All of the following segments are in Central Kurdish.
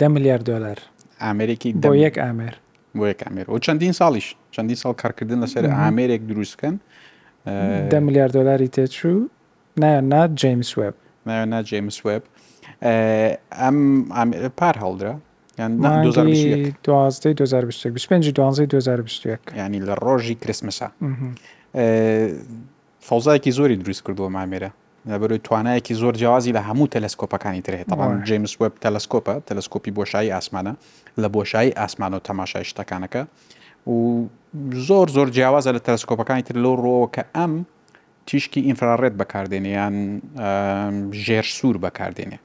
دە ملیار دۆلار ئامێرێکی بۆ دەم یەک ئامێر بۆ یەک ئامێر و چەندین ساڵیش چەندین ساڵ کارکردن لەسەر مهم. ئامێرێک دروست بکەن دە ملیار دۆلاری تێچوو نایان نا جەیمس وێب ناوێنا جەیمس وێب ئە، ئەم ئامێرە پار هەڵدرا یان نا، 2021 مانگی دوازدەی 2025 25 دوانزەی 2021 ینی لە ڕۆژی کرسمسا مهم. ئە، فەوزایەکی زۆری دروست کردووە مامێرە لەبەرەوەی توانایەکی زۆر جیاوازی لە هەموو تەلەسکۆپەکانی تر هەیە تەبان جیمس وێب تەلەسکۆپە تەلەسکۆپی بۆشایی ئاسمانە لە بۆشایی ئاسمان و تەماشای شتەکانەکە و زۆر زۆر جیاوازە لە تەلەسکۆپەکانی تر لەو ڕۆوە کە ئەم تیشکی ئینفراڕێت بەکاردێنێ یان ژێر سوور بەکاردێنێ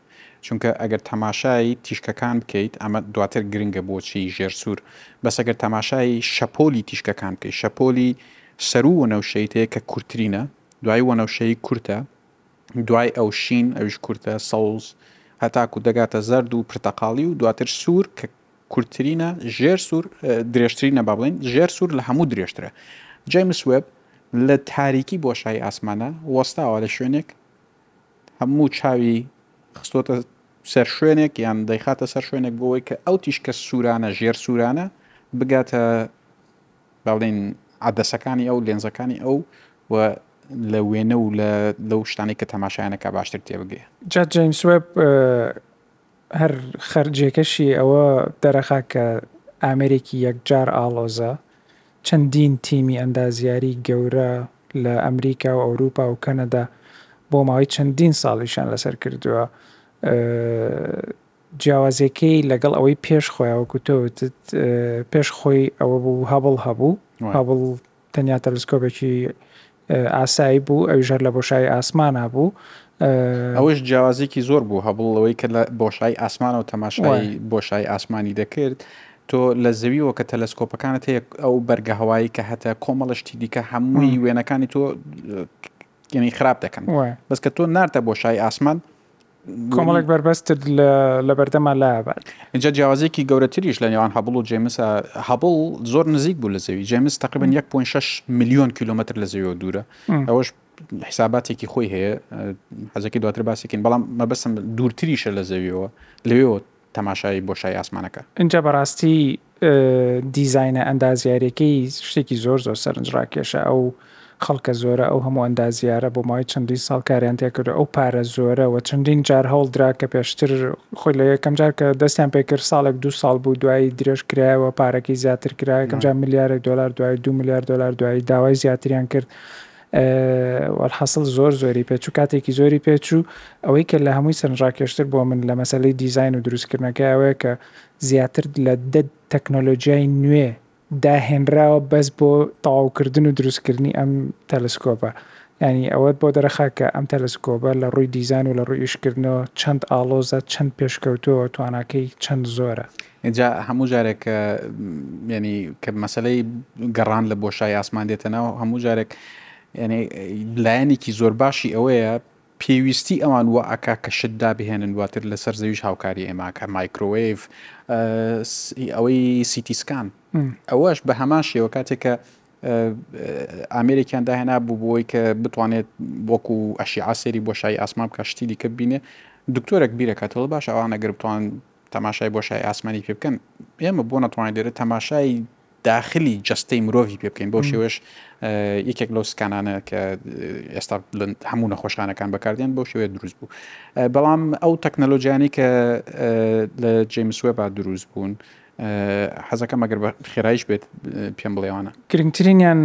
چونکە ئەگەر تەماشای تیشکەکان بکەیت ئەمە دواتر گرنگە بۆچی ژێر سوور بەس ئەگەر تەماشای شەپۆلی تیشکەکان بکەیت شەپۆلی سەروو وەنەوشەیت هەیە کە کورترینە دوای وەنەوشەیی کورتە دوای ئەو شین ئەویش کورتە سەوز هەتاکو دەگاتە زەرد و پرتەقاڵی و دواتر سوور کە کورترینە ژێر سوور درێژترینە با بڵێن ژێر سوور لە هەموو درێژترە جەیمس وێب لە تاریکی بۆشایی ئاسمانە وەستاوە لە شوێنێک هەموو چاوی خستۆتە سەر شوێنێک یان دەیخاتە سەر شوێنێک بۆەوەی کە ئەو تیشکە سوورانە ژێر سوورانە بگاتە باڵێن عادەسەکانی ئەو لێنزەکانی ئەو و لە وێنە و لە لەو شتانی کە تەماشایانەکە باشتر تێبگەێ جا جیمس وێب هەر خەرجیەکەشی ئەوە دەرەخا کە ئامێرێکی یەکجار ئاڵۆزە، چەندین تیمی ئەندازیاری گەورە لە ئەمریکا و ئەوروپا و کەنەدا بۆ ماوەی چەندین ساڵ ئیشیان لەسەر کردووە، جیاوازیەکەی لەگەڵ ئەوەی پێش خۆی وەکو تۆ وتت پێش خۆی ئەوە بوو هەبڵ هەبوو، هەبڵ تەنیا تەلسکۆبێکی ئاسایی بوو، ئەویش هەر لە بۆشایی ئاسمانا بوو. ئەوەش جیاوازیەکی زۆر بوو، هەبڵ لەوەی کە لە بۆشایی ئاسمانەوە تەماشای بۆشایی ئاسمانی دەکرد، تۆ لە زەویەوە کە تەلەسکۆپەکانت هەیە ئەو بەرگە هەوایی کە هەتە کۆمەڵە شتی دیکە هەمووی وێنەکانی تۆ یعنی خراپ دەکەن، بەس کە تۆ نارتە بۆشایی ئاسمان کۆمەڵێک بەربەست تر لە بەردەما لابات. ئینجا جیاوازیەکی گەورەتریش لە نێوان هەبڵ و جەیمسا، هەبڵ زۆر نزیک بوو لە زەوی، جەیمس تەقریبەن یەک پۆینت شەش ملیۆن کیلۆمەتر لە زەویەوە دوورە، ئەوەش حساباتێکی خۆی هەیە حەزەکەی دواتر باسێکین، بەڵام مەبەستم دوورتریشە لە زەویەوە لەوێەوە تەماشای بۆشای ئاسمانە کە. ئینجا بەڕاستی دیزاینە ئەندازیاریەکەی شتێکی زۆر زۆر سەرنج ڕاکێشە ئەو خەڵکە زۆرە ئەو هەموو ئەندازیارە بۆ ماوەی چەندین ساڵ کاریان تێ کردوە ئەو پارە زۆرە وە چەندین جار هەوڵ درا کە پێشتر خۆی لە یەکەم جار کە دەستیان پێ کرد ساڵێک دوو ساڵ بوو دوایی درێژ کرایەوە پارەکەی زیاتر کرا یەکەم جار ملیارێک دۆلار دوایی دوو ملیار دۆلار دوایی داوای زیاتریان کرد وەلحاسڵ زۆر زۆری پێچوو کاتێکی زۆری پێچوو ئەوەی کە لە هەمووی سەرنجڕاکێشتر بۆ من لە مەسەلەی دیزاین و دروستکردنەکە ئەوەیە کە زیاتر لە دە تەکنۆلۆژیای نوێ داهێنراوە بەس بۆ تەواوکردن و دروستکردنی ئەم تەلسکۆپە ینی ئەوەت بۆ دەرەخا کە ئەم تەلسکۆبە لە ڕووی دیزان و لە ڕوویشکردنەوە چەند ئاڵۆزە چەند پێشکەوتووە تواناکەی چەند زۆرە ئینجا هەموو جارێک کە یعنی کە مەسلەی گەڕان لە بۆشای ئاسمان دێتە ناو هەموو جارێک یعنی لایەنێکی زۆر باشی ئەوەیە پێویستی ئەوان وە ئەکا کە شت دابهێنن دواتر لەسەر زەویش هاوکاری ئێماکە مایکرۆوەیف ئەوەی سیتیسکان ئەوەش بە هەمان شێوە کاتێکە ئامرێکیان داهێنا بوو بۆی کە بتوانێت بۆکو ئەشی ئاسێری بۆ شای ئاسمان بکە شتی دیکە بینێ دکتۆرەك بیرەکەتەوە باش ئەوانە گربتوان تەماشای بۆشای ئاسمانی پێ بکەن ئێمە بۆ نەتوانین لێرە تەماشای داخلی جستەی مرۆڤی پێ بکەین بۆ شێوەش یەکێک لەو سکانانە کە ئێستا هەموو نەخۆشخانەکان بەکاردێن بۆ شێوێ دروست بوو بەڵام ئەو تەکنەلۆجیانی کە لە جیمسوێ با دروست بوون حەزەکە مەگەر بە خێرایش بێت پێم بڵێوانە گرنگترینیان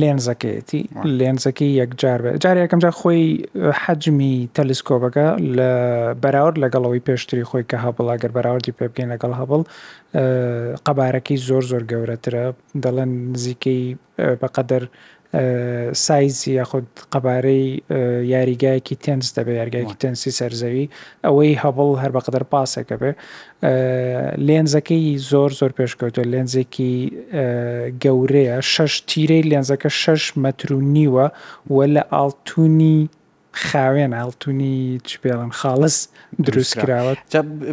لێنزەکەیەتی لێنزەکەی یەکجار بێت جارە یەکەمجار خۆی حەجمی تەلسکۆبەکە لە بەراورد لەگەڵەوەی پێشتری خۆی کە هەبڵ ئەگەر بەراوردی پێ بکەین لەگەڵ هەبڵ قەبارەکەی زۆر زۆر گەورەترە دەڵێن نزیکەی بەقەدەر سایز یاخود قەبارەی یاریگایەکی تێنس دەبێت یاریگایکی تێنسی سەرزەوی ئەوەی هەبڵ هەر بەقەدەر پاسێکە بێ لێنزەکەی زۆر زۆر پێشکەوتە لێنزێکی گەورەیە شەش تیرەی لێنزەکە شەش مەتر و نیوە و لە ئاڵتونی خاوێن ئاڵتونی چ پێڵن خاڵس دروست کراوە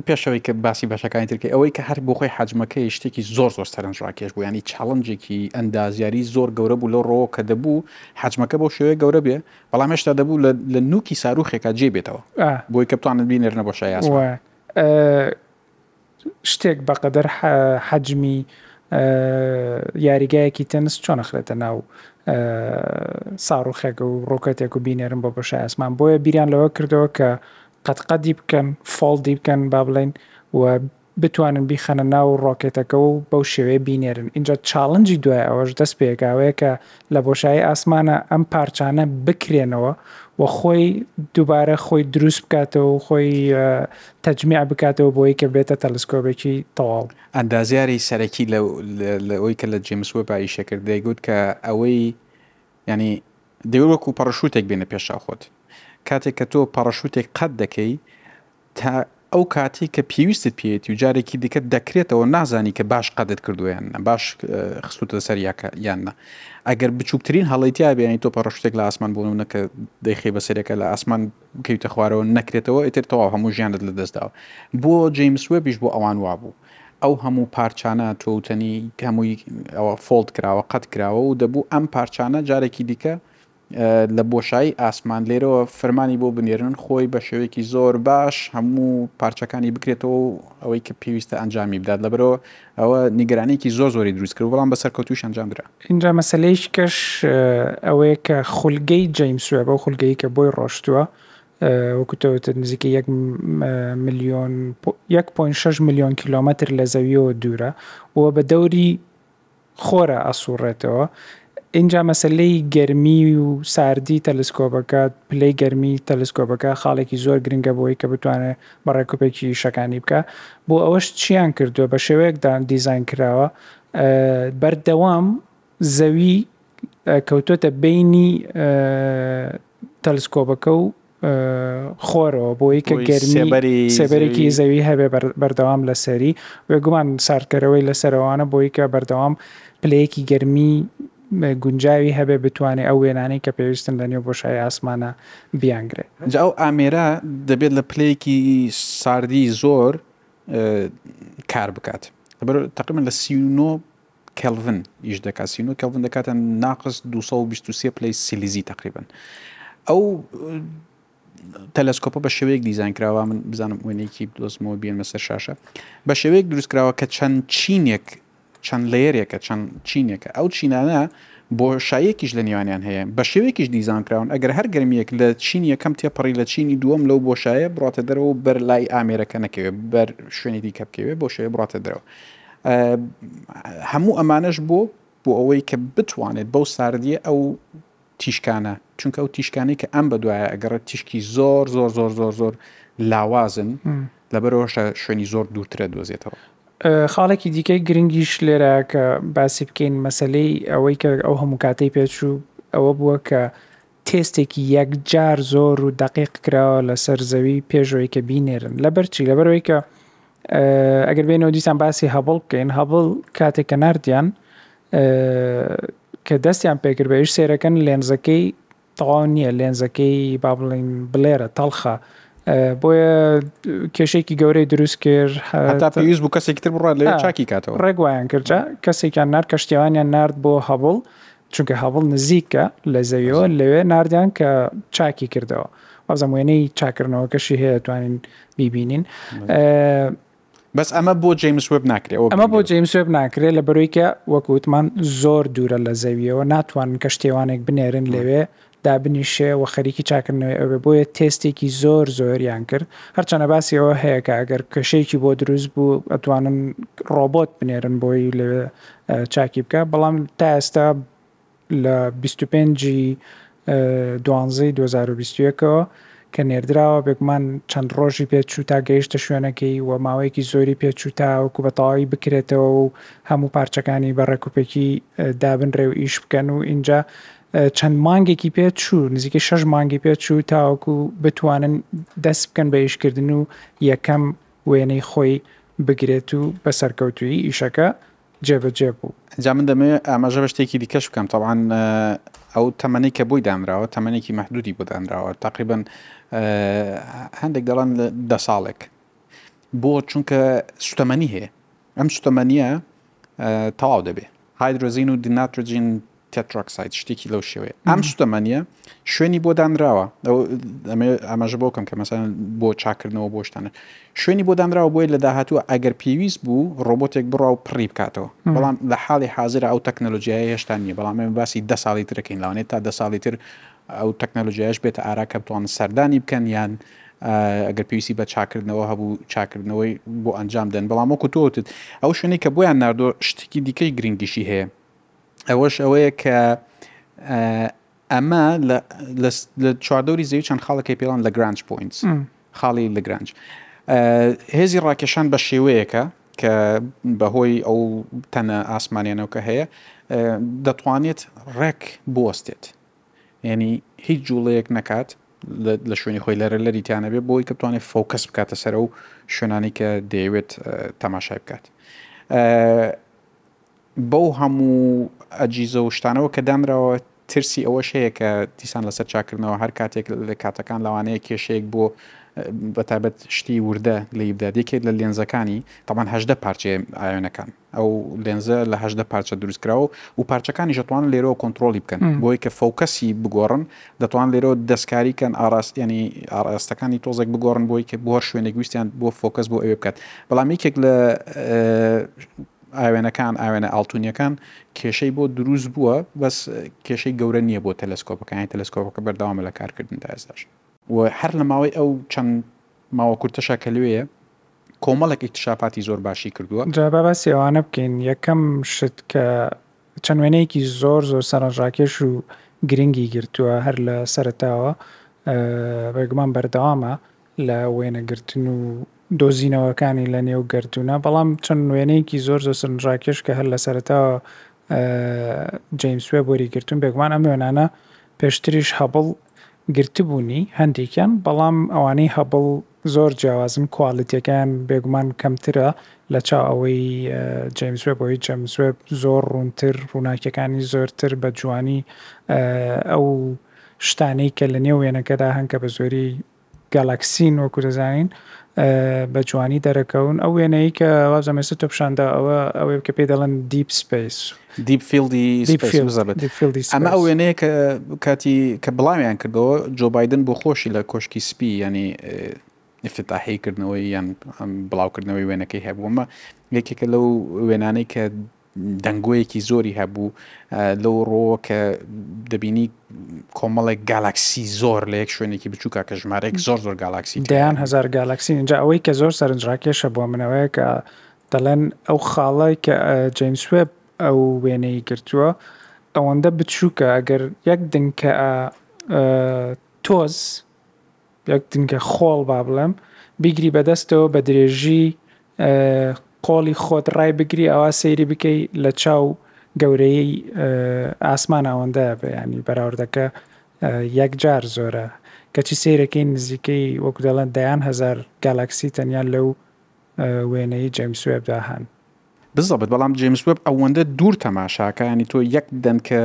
پێشەوەی کە باسی بەشەکانی ترکەی ئەوەی کە هەر بۆ خۆی حجمەکەی شتێکی زۆر زۆر سەرنجڕاکێش بوو ینی چاڵنجێکی ئەندازیاری زۆر گەورە بوو لەو ڕۆوە کە دەبوو حجمەکە بۆ شێوەیە گەورە بێ بەڵام هێشتا دەبوو لە نووکی ساروخێکا جێی بێتەوە بۆی کە بتوانن بینێرنە بۆ شای ئاسمان. شتێک بەقەدەر حەجمی یاریگایەکی تەنس چۆن نەخرێتە ناو ساڕوخێک و ڕۆکەتێک و بینێرم بۆ بەشە ئاسمان بۆیە بیران لەوە کردەوە کە قەتقەدی بکەن فۆڵدی بکەن با بڵین و بتوانن بیخەنە ناو ڕۆکێتەکەوە و بەو شێوەیە بینێرن ئینجا چاڵنجی دوای ئەوەش دەست پێکا ئەوەیە کە لە بۆشایی ئاسمانە ئەم پارچانە بکرێنەوە و خۆی دوبارە خۆی دروست بکاتەوە و خۆی تەجمیع بکاتەوە بۆی کە بێتە تەلسکۆبێکی تەواو. ئەندازیاری سەرەکی لە لە ئەوەی کە لە جیمس وێب ئایشە کرد دەیگوت کە ئەوەی یعنی دەوێت وەکو پەڕەشوتێک بێنە پێشا خۆت کاتێک کە تۆ پەڕەشوتێک قەت دەکەی تا ئەو کاتەی کە پێویستت پێیەتی و جارێکی دیکە دەکرێتەوە نازانی کە باش قەدت کردووە یان نا، باش خستووتە سەر یاکە یان نا. ئەگەر بچووکترین هەڵەی تیا بێ یانی تۆ پەڕەشوتێک لە ئاسمان بۆ نموونە کە دەیخەی بە سەرێکە لە ئاسمان بکەویتە خوارەوە نەکرێتەوە ئیتر تەواو هەموو ژیانت لەدەستداوە. بۆ جەیمس وێبیش بۆ ئەوان وابوو. ئەو هەموو پارچانە تۆوتەنی هەمووی ئەوە فۆڵد کراوە قەت کراوە و دەبوو ئەم پارچانە جارێکی دیکە لە بۆشایی ئاسمان لێرەوە فەرمانی بۆ بنێرن خۆی بە شێوەیەکی زۆر باش هەموو پارچەکانی بکرێتەوە و ئەوەی کە پێویستە ئەنجامی بدات لەبەرەوە ئەوە نیگەرانێکی زۆر زۆری دروست کرد بەڵام بە سەرکەوتوش ئەنجام درا. ئینجا مەسەلەیەکی کەش ئەوەیە کە خولگەی جەیمس وێب ئەو خولگەی کە بۆی ڕۆشتووە وەکو تۆ وتت نزیکەی یەک ملیۆن یەک پۆینت شەش ملیۆن کیلۆمەتر لە زەویەوە دوورە و بە دەوری خۆرا ئەسوڕێتەوە ئینجا مەسەلەی گەرمی و ساردی تەلسکۆبەکە پلەی گەرمی تەلسکۆبەکە خاڵێکی زۆر گرنگە بۆی کە بتوانێ بەڕێکوپێکی شەکانی بکا بۆ ئەوەش چیان کردوە بە شێوەیەک دا دیزاین کراوە بەردەوام زەوی کەوتۆتە بینی تەلسکۆبەکە و خۆرەوە بۆی کە گەرمی سێبەرێکی زەوی هەبێ بەردەوام لەسەری بێگومان ساردکەرەوەی لەسەرەوانە بۆی کە بەردەوام پلەیەکی گەرمی گونجاوی هەبێ بتوانێ ئەو وێنانەی کە پێویستن لە نێو بۆشایی ئاسمانە بیانگرێ. جا ئەو ئامێرە دەبێت لە پلەیەکی ساردی زۆر کار بکات لەبەر تەقریبەن لە سی و نۆ کێلڤن ئیش دەکات سی و نۆ کێلڤن دەکاتە ناقس دوو سەد و بیست و سێ پلەی سیلیزی تقریبن ئەو تەلسکۆپە بە شێوەیەک دیزان کراوە من بزانم وێنێکی دۆزمەوە بێنمە سەر شاشە بە شێوەیەک دروست کراوە کە چەند چینێک چەند لێرێکە چەند چینێکە ئەو چینانە بۆ شایەکیش لە نێوانیان هەیە بە شێوەیەکیش دیزان کراون ئەگەر هەر گرمیەک لە چین یەکەم تێپەڕی لە چینی دووەم لەو بۆ شایە بڕاتە دەرەوە بەر لای ئامێرەکە نەکەوێت بەر شوێنی دیکە بکەوێت بۆ شێ بڕاتە دەرەوە هەموو ئەمانەش بۆ بۆ ئەوەی کە بتوانێت بەو ساردیە ئەو تیشکانە چونکە ئەو تیشکانی کە ئەم بە دوایە ئەگەڕێت تیشکی زۆر زۆر زۆر زۆر زۆر لاوازن لەبەرەوەشە شوێنی زۆر دوورترە دۆزێتەوە خاڵێکی دیکەی گرنگیش لێرە کە باسی بکەین مەسلەی ئەوەی کە ئەو هەموو کاتەی پێچوو ئەوە بووە کە تێستێکی یەکجار زۆر و دەقیق کراوە لەسەر زەوی پێش ئەوەی کە بینێرن لەبەر چی لەبەر ئەوەی کە ئەگەر بێنەوە دیسان باسی هەبڵ بکەین هەبڵ کاتێک کە نردیان کە دەستیان پێکرد بەیش سێرەکەن لێنزەکەی تەواو نییە لێنزەکەی با بڵین بلێرە تەڵخە بۆیە کێشێکی گەورەی دروست کرد هەتا پێویست بوو کەسێکی تر بڕات لە چاکی کاتەوە ڕێگویان کردجا کەسێکیان نار کەشتیوانیان نرد بۆ هەبڵ چونکە هەبڵ نزیکە لە زەویەوە لەوێ ناردیان کە چاکی کردەوە وازم وێنەی چاکردنەوەکەشی هەیە توانین بیبینین بەس ئەمە بۆ جیمس وب ناکرێت ئەمە بۆ جیمس وب ناکرێت لە بەرۆیکە وەکووتمان زۆر دوورە لە زەویەوە ناتوانن کە شتێوانێک بنێرن لەوێ دابنیشێ و خەریکی چاککردنەوەی ئەو بێ بۆیە تێستێکی زۆر زۆریان کرد هەرچەنە باسی ئەوە هەیە کە ئەگەر کەشێکی بۆ دروست بوو ئەتوانن ڕۆبۆت بنێرن بۆی لەوێ چاکی بکە بەڵام تا ئێستا لە 25 دوانزەی 2021ەوە کە نێردراوە بێگومان چەند ڕۆژی پێچوو تا گەیشتە شوێنەکەی و ماوەیەکی زۆری پێچوو تاوەکو بە تەواوی بکرێتەوە و هەموو پارچەکانی بە ڕێکوپێکی دابنرێ و ئیش بکەن و اینجا چەند مانگێکی پێ چوو نزیکەی شەش مانگی پێ چوو تاوەکو بتوانن دەست بکەن بە ئیشکردن و یەکەم وێنەی خۆی بگرێت و بە سەرکەوتوویی ئیشەکە جێبەجێ بوو. جا من دەمەوێت ئاماژە بە شتێکی دیکەش بکەم تەبعەن ئەو تەمەنەی کە بۆی دانراوە تەمەنێکی مەحدودی بۆ دانراوە تقریبن هەندێک دەڵان دە ساڵێک بۆ چونکە سوتەمەنی هەیە ئەم سوتەمەنیە تەواو دەبێ هایدرۆزین و دیناترۆجین تێتراکساید شتێکی لەو شێوەیە ئەم سوتەمەنیە شوێنی بۆ دانراوە ئەمەژە بۆ کەم کە مەسەن بۆ چاکردنەوە بۆ شتانە شوێنی بۆ دانراوە بۆیە لە داهاتووە ئەگەر پێویست بوو ڕۆبۆتێک بڕا و پڕی بکاتەوە بەڵام لە حاڵی حاضرە ئەو تەکنەلۆژیای هێشتا نیە بەڵام ئێمە باسی ده ساڵی ترەکەین لاوانێت تا ده ساڵی تر ئەو تەکنەلۆژیاش بێتە ئارا کە بتوان سەردانی بکەن یان ئەگەر پێویستی بە چاکردنەوە هەبوو چاکردنەوەی بۆ ئەنجام دەن بەڵام وەکو تۆوتت ئەو شوێنی کە بۆیان نردۆ شتێکی دیکەی گرنگیشی هەیە ئەوەش ئەوەیە کە ئەمە لە چواردەوری زەوی چەند خاڵەکەی پێڵان لە گرانج پوینت خاڵی لە گرانج هێزی ڕاکێشان بە شێوەیەکە کە بەهۆی ئەو تەنە ئاسمانیانەوە کە هەیە دەتوانێت ڕێک بوەستێت یعنی هیچ جوڵەیەک نەکات لە شوێنی خۆی لەرە لەریتیانە بێ بۆی کە بتوانێت فۆکەس بکاتە سەر و شوێنانی کە دەیەوێت تەماشای بکات بەو هەموو ئەجیزە و شتانەوە کە دانراوە ترسی ئەوەش هەیە کە دیسان لەسەر چاکردنەوە هەر کاتێک لە کاتەکان لەوانەیە کێشەیەک بۆ بەتابەت شتی وردە لەی بدات یەکێک لە لێنزەکانی تەمان هەشدە پارچەیە ئاوێنەکان ئەو لێنزە لە هەشدە پارچە دروستکراوە و پارچەکانی ژەتوان لێرەوە کۆنتترۆلی بکەن بۆی کە فۆکەسی بگۆڕن دەتوان لێرەوە دەستکاریکەن ئاراستیانی ئاراستەکانی تۆزێک بگۆڕن بۆی کە بۆ شوێنێک ویستیان بۆ فۆکەس بۆ ئەوێ بکات بەڵام یەکێک لە ئاوێنەکان ئاوێنە ئاڵتونیەکان کێشەی بۆ دروست بووە بەس کێشەی گەورە نییە بۆ تەلسکۆپەکانی تەلسکۆپەکە بەردەوامە لە کارکردن تا ئێستاش و هەر لە ماوەی ئەو چەند ماوە کورتەشە کە لوێە کۆمەڵێک ئیکتشافاتی زۆر باشی کردووە جا با باسی ئەوانە بکەین یەکەم شت کە چەند وێنەیەکی زۆر زۆر سەرنجڕاکێش و گرنگی گرتووە هەر لە سەرتاوە بێگومان بەردەوامە لە وێنەگرتن و دۆزینەوەکانی لە نێو گەردوونە، بەڵام چەند وێنەیەکی زۆر زۆر سەرنجڕاکێش کە هەر لە سەرەتاوە جەیمس وێب وەری گرتوون، بێگومان ئەم وێنانە پێشتریش هەبڵ گرتبوونی هەندێکیان، بەڵام ئەوانەی هەبڵ زۆر جیاوازن، کوالیتیەکەیان بێگومان کەمترە لە چاو ئەوەی جەیمس وێب، بۆیە جەیمس وێب زۆر ڕوونتر، ڕووناکیەکانی زۆرتر بە جوانی ئەو شتانەی کە لە نێو وێنەکەدا هەن کە بە زۆری گالاکسین وەکو دەزانین بە جوانی دەرەکەون ئەو وێنەی کە وابزانم ئێستا تۆ پیشاندا ئەوە ئەوەی کە پێی دەڵێن دیپ سپیس دیپ فیلدی دیپ سپیس فیلد بزەبت دیپ فیلدی ئەمە سپیس ئەو وێنەیە کە کاتی کە بڵاویان کردەوە جۆ بایدن بۆ خۆشی لە کۆشکی سپی یعنی افتتاحی کردنەوەی یان ئەم بڵاوکردنەوەی وێنەکەی هەبوو ئەمە یەکێکە لەو وێنانەی کە دەنگۆیەکی زۆری هەبوو لەو ڕۆوە کە دەبینی کۆمەڵێک گالاکسی زۆر لە یەک شوێنێکی بچووکە کە ژمارەیەک زۆر زۆر گالاکسی دەیان هزار گالاکسی اینجا ئەوەی کە زۆر سەرنجڕاکێشە بۆ منەوەیە کە دەڵێن ئەو خاڵی کە جیمس وێب ئەو وێنەی گرتووە ئەوەندە بچووکە ئەگەر یەک دنکە تۆز یەک دنگە خۆڵ با بڵێم بیگری بەدەستەوە بە درێژی قۆڵی خۆت ڕای بگری ئەوا سەیری بکەی لە چاو گەورەی ئاسمان ئەوەندە بەیانی بەراوردەکە یەک جار زۆرە کەچی سیرەکەی نزیکەی وەکو دەڵێن دەیان هزار گالاکسی تەنیا لەو وێنەی جەمسوێبدا هەن بزەبت بەڵام جیمس وب ئەوەندە دوور تەماشاکە ینی تۆ یەک دەنکە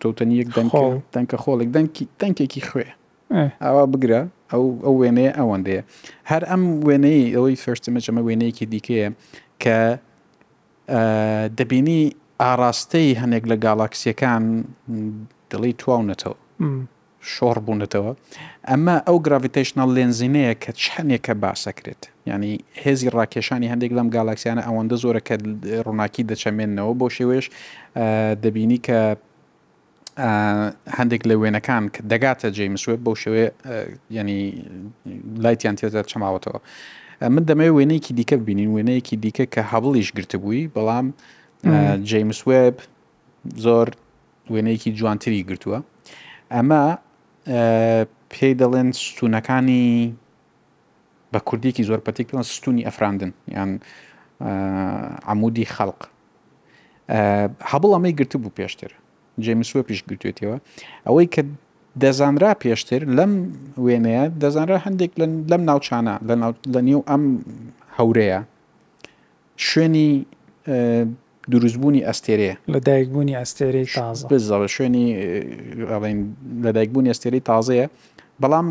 تۆتەنی یەک دەنکە دەنکە خۆڵێک دەنکی دەنکێکی خوێ ئێ. ئاوا بگرە ئەو ئەو وێنەیە ئەوەندەیە هەر ئەم وێنەی ئەوەی فێرست ئیمەج ئەمە وێنەیەکی دیکەیە کە ئا دەبینی ئاڕاستەی هەنێک لە گاڵاکسیەکان دڵی تواونەتەوە م. شۆڕ بوونەتەوە ئەمە ئەو گراڤیتەیشنەڵ لێنزینەیە کە چەندێکە باسەکرێت ینی هێزی ڕاکێشانی هەندێک لەم گالاکسیانە ئەوەندە زۆرە کە ڕووناکی دەچەمێنەوە بۆ شێوەیەش ئا دەبینی کە هەندێک لە وێنەکان کە دەگاتە جەیمس وێب بەو شێوەیە یعنی لایتیان تێدا چەماوەتەوە من دەمەوێت وێنەیەکی دیکە ببینین وێنەیەکی دیکە کە هەبڵیش گرتبووی بەڵام جەیمس وێب زۆر وێنەیەکی جوانتری گرتووە ئەمە پێی دەڵێن ستونەکانی بە کوردیکی زۆر پەتیک پێڵ ستونی ئەفراندن یان عمودی خەڵق هەبڵ ئەمەی گرتە بوو پێشتر جێمسوە پیش گرتوێتەوە ئەوەی کە دەزانرا پێشتر لەم وێنەیە دەزانرا هەندێک لەم ناوچانە لە نێو ئەم هەورەیە شوێنی دروست بوونی ئەستێرەیە. لە دایک بوونی ئەستێرەی تازە. بزەوە شوێنی ئەڵێن لە دایک بوونی ئەستێرەی تازەیە بەڵام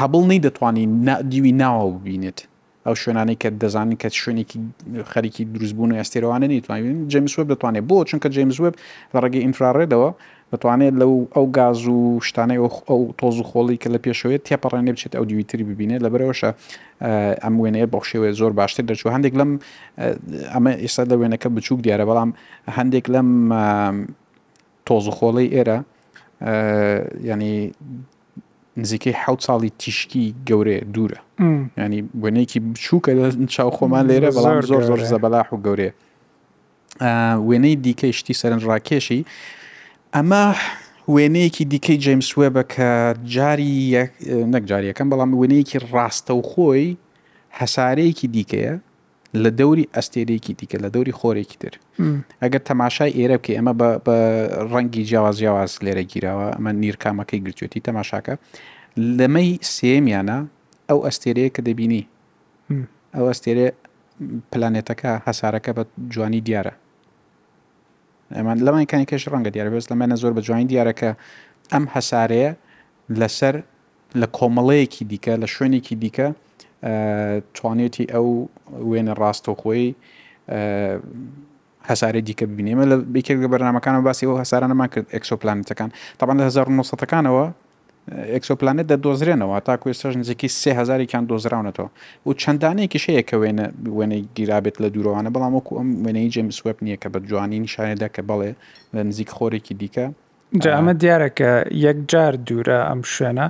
هەبڵ نەی دەتوانین دیوی ناوە ببینێت ئەو شوێنانی کە دەزانین کە شوێنێکی خەریکی دروستبوون و ئەستێرەوانە نیتوانین جەمسوب دەتوانێت بۆ چونکە جەمسوب لە ڕێگەی ئینفراڕێدەوە دەتوانێت لەو ئەو گاز و شتانەی ئەو تۆز و خۆڵی کە لە پێشەوەێت تێپەڕێنێ بچێت ئەو دیوی تری ببینێت لەبەرەوەشە ئەم وێنەیە بەو شێوەیە زۆر باشتر دەچوو هەندێک لەم ئەمە ئێستا لە وێنەکە بچووک دیارە بەڵام هەندێک لەم تۆز و خۆڵی ئێرە ینی نزیکەی حوت ساڵی تیشکی گەورەیە دوورە ینی بۆنێکی بچووکە لە چاو خۆمان لێرە بەڵام زۆر زۆر زەبەلاح و گەورەیە وێنەی دیکەی شتی سەرنجڕاکێشی ئەمە وێنەیەکی دیکەی جەیمس وێبە کە جاری نەک جاریەکەم بەڵام وێنەیەکی ڕاستەوخۆی هەسارەیەکی دیکەیە لە دەوری ئەستێرێکی دیکە لە دەوری خۆرێکی تر ئەگەر تەماشای ئێرە بکە ئەمە بە ڕەنگی جیاواز جیاواز لێرە گیراوە ئەمە نیرکامەکەی گرتوێتی تەماشاکە لەمەی سێمیانە ئەو ئەستێرەیە کە دەبینی م ئەو ئەستێرەیە پلانێتەکە هەسارەکە بە جوانی دیارە ئەمان لەمای کانی کەش ڕەنگە دیارە بەس لەمانە زۆر بە جوانی دیارە کە ئەم هەسارەیە لەسەر لە کۆمەڵەیەکی دیکە لە شوێنێکی دیکە توانێتی ئەو وێنە ڕاستەخۆی هەسارە دیکە ببینێمە لە بێکێک لە بەرنمەکانەوە باسی ئەو هەسارانەمان کرد ئەکسۆپلانەتەکان تاان لە 1970ەکانەوە ئێکسۆپلانێت دەدۆزرێنەوە، تاکو ئێستاش نزیکەی سێ هەزارێکیان دۆزراونەتەوە و چەندانەیەکیش هەیە کە وێنە وێنەی گیرابێت لە دوورەوانە، بەڵام وەکو ئەم وێنەی جێمس وێب نییە کە بە جوانی نیشانێدا کە بەڵێ لە نزیک خۆرێکی دیکە جا ئەمە دیارە کە یەکجار دوورە ئەم شوێنە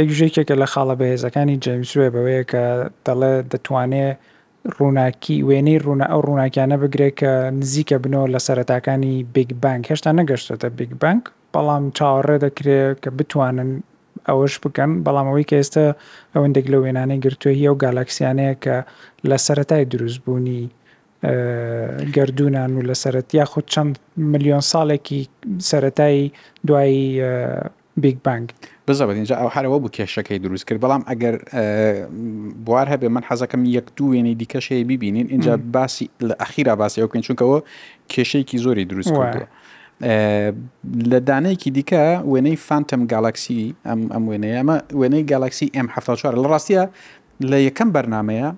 یەک ژێکێکە لە خاڵە بەهێزەکانی جەیمس وێ بەوەیە کە دەڵێ دەتوانێ ڕووناکی وێنەی ڕوونە ئەو ڕووناکیانە بگرێت کە نزیکە بنەوە لە سەرەتاکانی بیگ بانک هێشتا نەگەشتێتە بیگ بانک بەڵام چاوەڕێ دەکرێت کە بتوانن ئەوەش بکەن، بەڵام ئەوەی کە ئێستا ئەوەندێک لەو وێنانەی گرتووە هی ئەو گالاکسیانەیە کە لە سەرەتای دروستبوونی گەردوونان و لە سەرەت یاخود چەند ملیۆن ساڵێکی سەرەتای دوای بیگ بانگ. بزەبت ئینجا ئەوحەر ئەوە بوو کێشەکەی دروست کرد بەڵام ئەگەر بوار هەبێ من حەزەکەم یەک دوو وێنەی دیکەش هەیە بیبینین ئینجا باسی لە ئەخیرا باسی ئەو بکەین چونکە ئەوە کێشەیەکی زۆری دروست کردووە. لە دانەیەکی دیکە وێنەی فانتەم گالاکسی ئەم ئەم وێنەیە ئەمە وێنەی گالاکسی M74 لە ڕاستیە لە یەکەم بەرنمەیە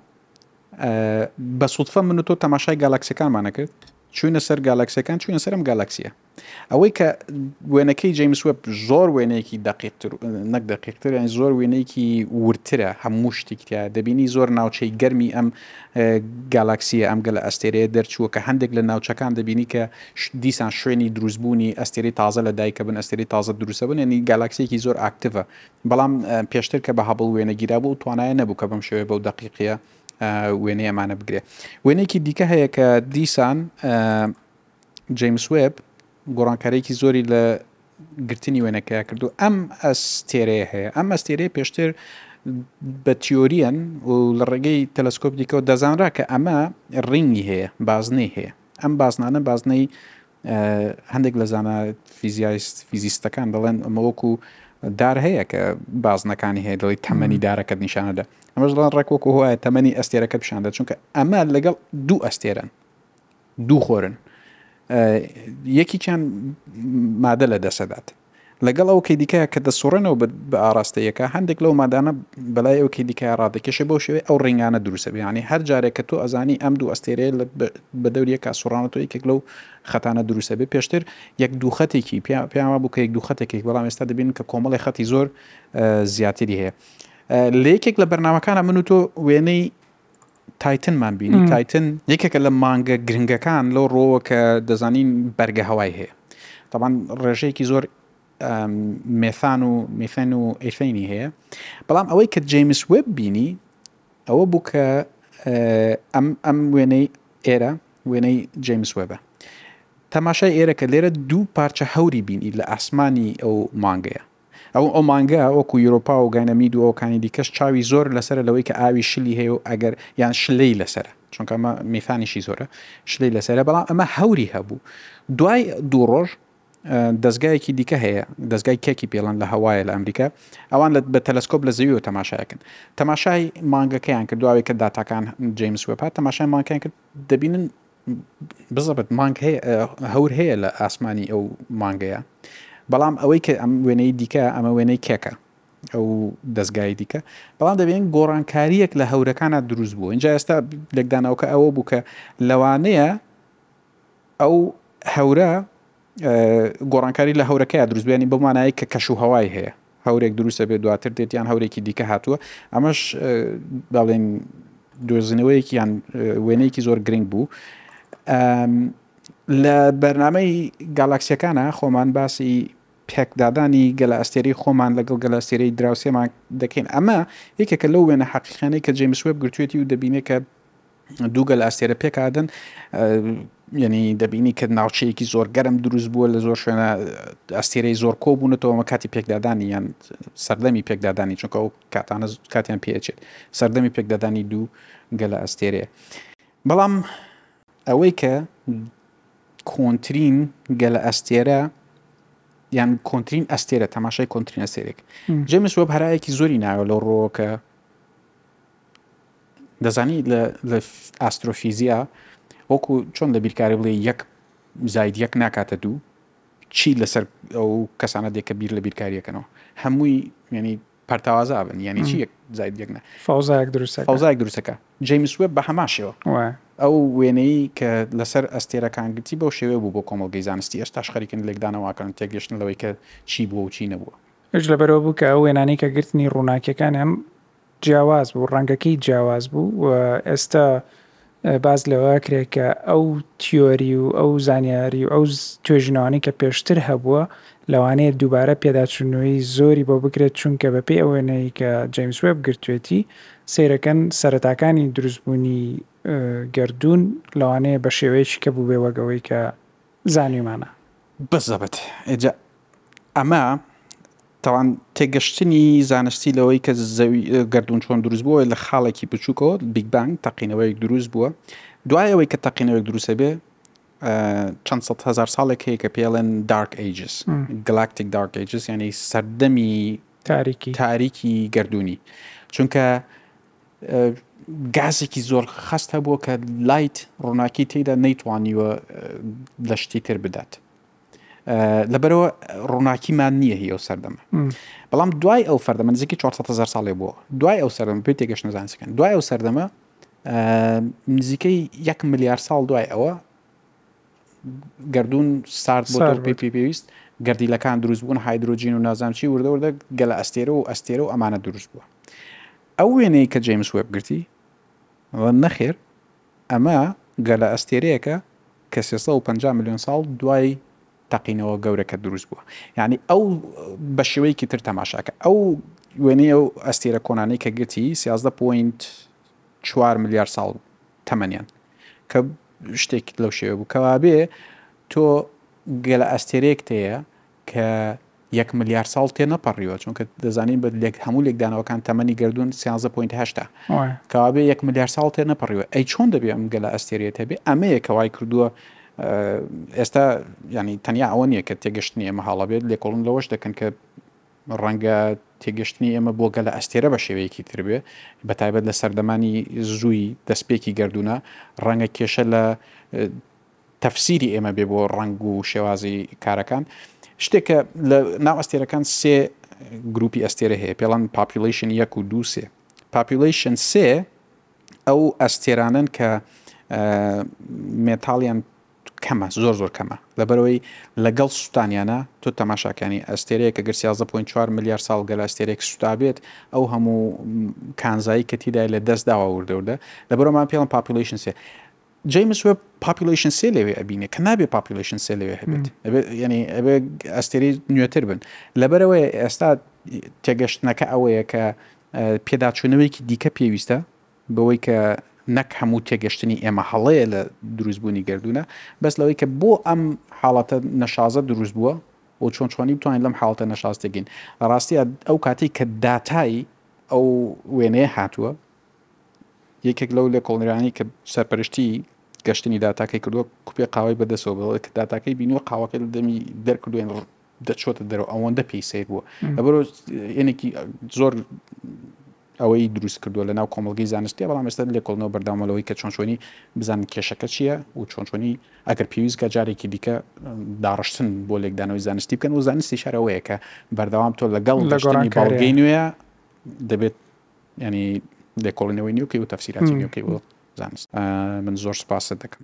بە سوودفە من و تۆ تەماشای گالاکسەکانمانە کرد چوینە سەر گالاکسەکان چوینە سەرم گالاکسیە ئەوەی کە وێنەکەی جیمس وب زۆر وێنەیەکی دقیقتر نەک دقیقتر یان زۆر وێنەیەکی ورترە هەموو شتیکتیا دەبینی زۆر ناوچەی گەرمی ئەم گالاکسییە ئەم گەلە ئەستێرەیە دەرچووە کە هەندێک لە ناوچەکان دەبینی کە دیسان شوێنی دروستبوونی ئەستێرەی تازە لە دایکەبن ئەستێرەی تازە دروستەبن یعنی گالاکسیەکی زۆر ئاکتڤە بەڵام پێشتر کە بە هەبڵ وێنە گیرابوو و توانایە نەبوو کە بەم شێوەیە بەو دقیقیە وێنەیەمانە بگرێ وێنێکی دیکە هەیە کە دیسان جەیمس وێب گۆڕانکاریەکی زۆری لە گرتنی وێنەکەی کردو ئەم ئەستێرەیە هەیە ئەم ئەستێرەیە پێشتر بە تیۆریەن و لە ڕێگەی تەلسکۆپ دیکەەوە دەزانرا کە ئەمە ڕینگی هەیە بازنەی هەیە ئەم بازنانە بازنەی هەندێک لە زانە فیزیایست فیزیستەکان دەڵێن ئەمەوەکو دار هەیە کە بازنەکانی هەیە دەڵی تەمەنی دارەکەت نیشانەدا ئەمەش دەڵان ڕێکۆک وایە تەمەنی ئەستێرەکە پیشاندە چونکە ئەمە لەگەڵ دوو ئەستێرەن دوو خۆرن یەکیکیان مادە لە دەسەدات لەگەڵ ئەو کەی دیکە کە دەسوڕێنەوە بە ئاراستەیەەکە هەندێک لەو مادانە بەلای ئەو کەی دیکە ڕادەکەشێ بۆ شێوەی ئەو ڕنگانە دروستەبیانی هەر جارێک کە تۆ ئەزانی ئەم دوو ئەستێرەیە بە دەوریەکە سوڕانە تۆ یەکێک لەو خەتانە دروستە بێ پێشتر یەک دوو خەتێکی پێیانوا بوو کە یەک دوو خەتێکێک بەڵام ئێستا دەبین کە کۆمەڵی خەتی زۆر زیاتری هەیە لە یەکێک لە بەرنمەکانە من و تۆ وێنەی تایتنمان بینی تایتن یەکێکە لە مانگە گرنگەکان لەو ڕۆوە کە دەزانین بەرگە هەوای هەیە تاوان ڕێژەیەکی زۆر مێثان و میثێن و ئەیفینی هەیە بەڵام ئەوەی کە جیمس وب بینی ئەوە بوو کە ئەم ئەم وێنەی ئێرە وێنەی جیمس وێبە تەماشای ئێرە کە لێرە دوو پارچە هەوری بینی لە ئاسمانی ئەو مانگەیە ئەو ئەو مانگە وەکو یورۆپا و گانەمید و ئەوکانی دیکەش چاوی زۆر لەسەرە لەوەی کە ئاوی شلی هەیە و ئەگەر یان شلەی لەسەرە چونکە ئەمە میثانیشی زۆرە شلەی لەسەرە بەڵام ئەمە هەوری هەبوو دوای دوو ڕۆژ دەستگایەکی دیکە هەیە دەستگای کێکی پێڵەن لە هەوایە لە ئەمریکا ئەوان بە تەلسکۆپ لە زەویەوە تەماشایەکەن تەماشای مانگەکەیان کرد دواوێکە داتاکان جیمس وپات تەماشای مانکەیان کرد دەبینن بزەبت مانگ هەور هەیە لە ئاسمانی ئەو مانگەیە بەڵام ئەوەی کە ئەم وێنەی دیکە ئەمە وێنەی کێکە ئەو دەستگای دیکە بەڵام دەبێن گۆڕانکاریەک لە هەورەکانە دروست بوو اینجا ئێستا لەکدانەوەکە ئەوە بوو کە لەوانەیە ئەو هەورە گۆڕانکاری لە هەورەکەی دروستبیێنی بەمانایی کە کەش و هەوای هەیە هەورێک دروست ئەبێت دواتر دێت یان هەورێکی دیکە هاتووە ئەمەش دەڵێن دۆزینەوەیەکی یان وێنەیەکی زۆر گرنگ بوو لە بەرنمەی گالاکسیەکانە خۆمان باسی پێکدادانی گەلە ئەستێری خۆمان لەگەڵ گەلاستێری دراوسێمان دەکەین ئەمە یەکێکە لەو وێنە حەقیخانەی کە جێمسوێب گرتوێتی و دەبینێت کە دوو گەل ئاستێرە پێکهادن یعنی دەبینی کە ناوچەیەکی زۆر گەرم دروست بووە لە زۆر شوێنە ئەستێرەی زۆر کۆ بوونەتەوەمە کاتی پێکدادانی یان سەردەمی پێکدادانی چونکە ئەو کاتانە کاتیان پێچێت سەردەمی پێکدادانی دوو گەلە ئەستێرەیە بەڵام ئەوەی کە کۆنترین گەلە ئەستێرە یان کۆنترین ئەستێرە تەماشای کۆنترین ئەستێرێک جێمس وەب هەرایەکی زۆری ناوە لەو ڕۆکە دەزانی لە ئاسترۆفیزیا وەکو چۆن لە بیرکاری بڵێ یەک زاید یەک ناکاتە دوو چی لەسەر ئەو کەسانە دێکە بیر لە بیرکاریەکەنەوە هەمووی ینی پەرتاوازە بن ینی چی زاید یەک نە فەوزایەک دروستە فەوزایەک دروستەکە جیمس وێب بە هەماشەوە ئەو وێنەی کە لەسەر ئەستێرەکان گرتی بەو شێوێ بوو بۆ کۆمەڵگەی زانستی ئێستاش خەریکن لێکدانەوەکەن تێگەشتن لەوەی کە چی بووە و چی نەبووە ئەش لەبەرەوە بوو کە ئەو وێنانەی کە گرتنی ڕووناکیەکان هەم جیاواز بوو، ڕەنگەکەی جیاواز بوو و ئێستا باس لەوە ئەکرێت کە ئەو تیۆری و ئەو زانیاری و ئەو توێژینەوانەی کە پێشتر هەبووە لەوانەیە دووبارە پێداچوونەوەی زۆری بۆ بکرێت چونکە بەپێی ئەو وێنەی کە جەیمس وێب گرتوێتی سەیرەکەن سەرەتاکانی دروستبوونی گەردوون لەوانەیە بە شێوەیەکی کە بووبێ وەک ئەوەی کە زانیومانە. بزەبت ئێجا ئەمە تاوان تێگەشتنی زانستی لەوەی کە زەوی گەردون چۆن دروست بووە لە خاڵێکی بچووکەوە بیگ بانگ تەقینەوەیەک دروست بووە دوای ئەوەی کە تەقینەوەێک دروستە بێ چەند سە هزار ساڵێک هەیە کە پێڵێن دارک ئەیجس گلاکتیک دارک ئەیجس یعنی سەردەمی تاریکی تاریکی گردردونی چونکە گازێکی زۆر خەست هەبووە کە لایت ڕووناکی تێدا نەیتوانیوە لە شتی تر بدات لەبەرەوە ڕووناکیمان نییە هی ئەو سەردەمە بەڵام دوای ئەو فەردەمە نزیکی 400 ساڵێ بووە دوای ئەو سەردەم پێ تێگەش نەزانسەکەن دوای ئەو سەردەمە نزیکەی یەک ملیار ساڵ دوای ئەوە گەردوون سارد بۆ تۆ پێ پێویست گەردیلەکان دروست بوون هایدروجین و نازام چی وردە وردە گەلە ئەستێرە و ئەستێرە و ئەمانە دروست بووە ئەو وێنەی کە جەیمس وێب گرتی نەخێر ئەمە گەلە ئەستێرەیەکە کە 350 میلیۆن ساڵ دوای تەقینەوە گەورەکە دروست بووە یعنی ئەو بە شێوەیەکی تر تەماشاکە ئەو وێنەیە و ئەستێرە کۆنانەی کە گرتی 13 پوینت چوار ملیار ساڵ تەمەنیان کە شتێکت لەو شێوە بوو کەوابێ تۆ گەلە ئەستێرەیەک تەیە کە یەک ملیار ساڵ تێ نەپەڕیوە چونکە دەزانین بە لێک هەموو لێکدانەوەکان تەمەنی گردون 13.8 کەوابێ یەک ملیار ساڵ تێ نەپەڕیوە ئەی چۆن دەبێ ئەم گەلە ئەستێرێت هەبێ ئەمەیە کەوای کردووە ئێستا ینی تەنیا ئەوە نیە کە تێگەشتنی ئێمە هاڵە بێت لێکۆڵن لەوەش دەکەن کە ڕەنگە تێگەشتنی ئێمە بۆ گەلە ئەستێرە بە شێوەیەکی تر بێ، بەتایبەت لە سەردەمانی زووی دەستپێکی گەردوونە، ڕەنگە کێشە لە تەفسیری ئێمە بێ بۆ ڕەنگ و شێوازی کارەکان، شتێک کە لە ناو ئەستێرەکان سێ گروپی ئەستێرە هەیە پێڵەن پاپیلیشن یەک و دو سێ پاپیلیشن سێ ئەو ئەستێرانن کە مێتاڵیان کەمە زۆر زۆر کەمە لەبەرئەوەی لەگەڵ سوتانیانە تۆ تەماشاکانی ئەستێرەیە کە گەر سیازدە پۆینت چوار ملیار ساڵ گەل ئەستێرەیەک سوتابێت ئەو هەموو کانزایی کە تیدای لە دەست داوا وردەوردە لەبەرەوەمان پێڵم پاپیلیشن سێ جیمس وێب پاپیلیشن سێ لەوێ ئەبینێ کە نابێ پاپیلیشن سێ لەوێ هەبێت ینی ئەبێ ئەستێری نوێتر بن لەبەرەوەی ئێستا تێگەشتنەکە ئەوەیە کە پێداچوونەوەیەکی دیکە پێویستە بەوەی کە نەک هەموو تێگەشتنی ئێمە هەڵەیە لە دروست بوونی گردوونە بەس لەوەی کە بۆ ئەم حاڵەتە نەشازە دروست بووە و چۆن چۆنی بتوانین لەم حاڵتە نەشاز تێگەین لە ڕاستیە ئەو کاتی کە داتای ئەو وێنەیە هاتووە یەکێک لەو لە کۆڵنرانی کە سەرپەرشتی گەشتنی داتاکەی کردووە کوپێ قاوای بەدەسەوە بەڵێ کە داتاکەی بینوە قاوەکە لە دەمی دەرکردوێن دەچۆتە دەرەوە ئەوەندە پێی سیر بووە لەبەر ینێکی زۆر ئەوەی دروست کردووە لەناو کۆمەڵگەی زانستیە بەڵام ئێستا لێکۆڵینەوە بەردەوامە لەوەی کە چۆن چۆنی بزانن کێشەکە چییە و چۆن چۆنی ئەگەر پێویست کە جارێکی دیکە داڕشتن بۆ لێکدانەوەی زانستی بکەن و زانستی شارەوەیە کە بەردەوام تۆ لەگەڵ لەگەڕانی باڵگەی نوێ دەبێت ینی لێکۆڵینەوەی نیوکەی و تەفسیراتی نیوکەی بۆ زانست من زۆر سپاست دەکەم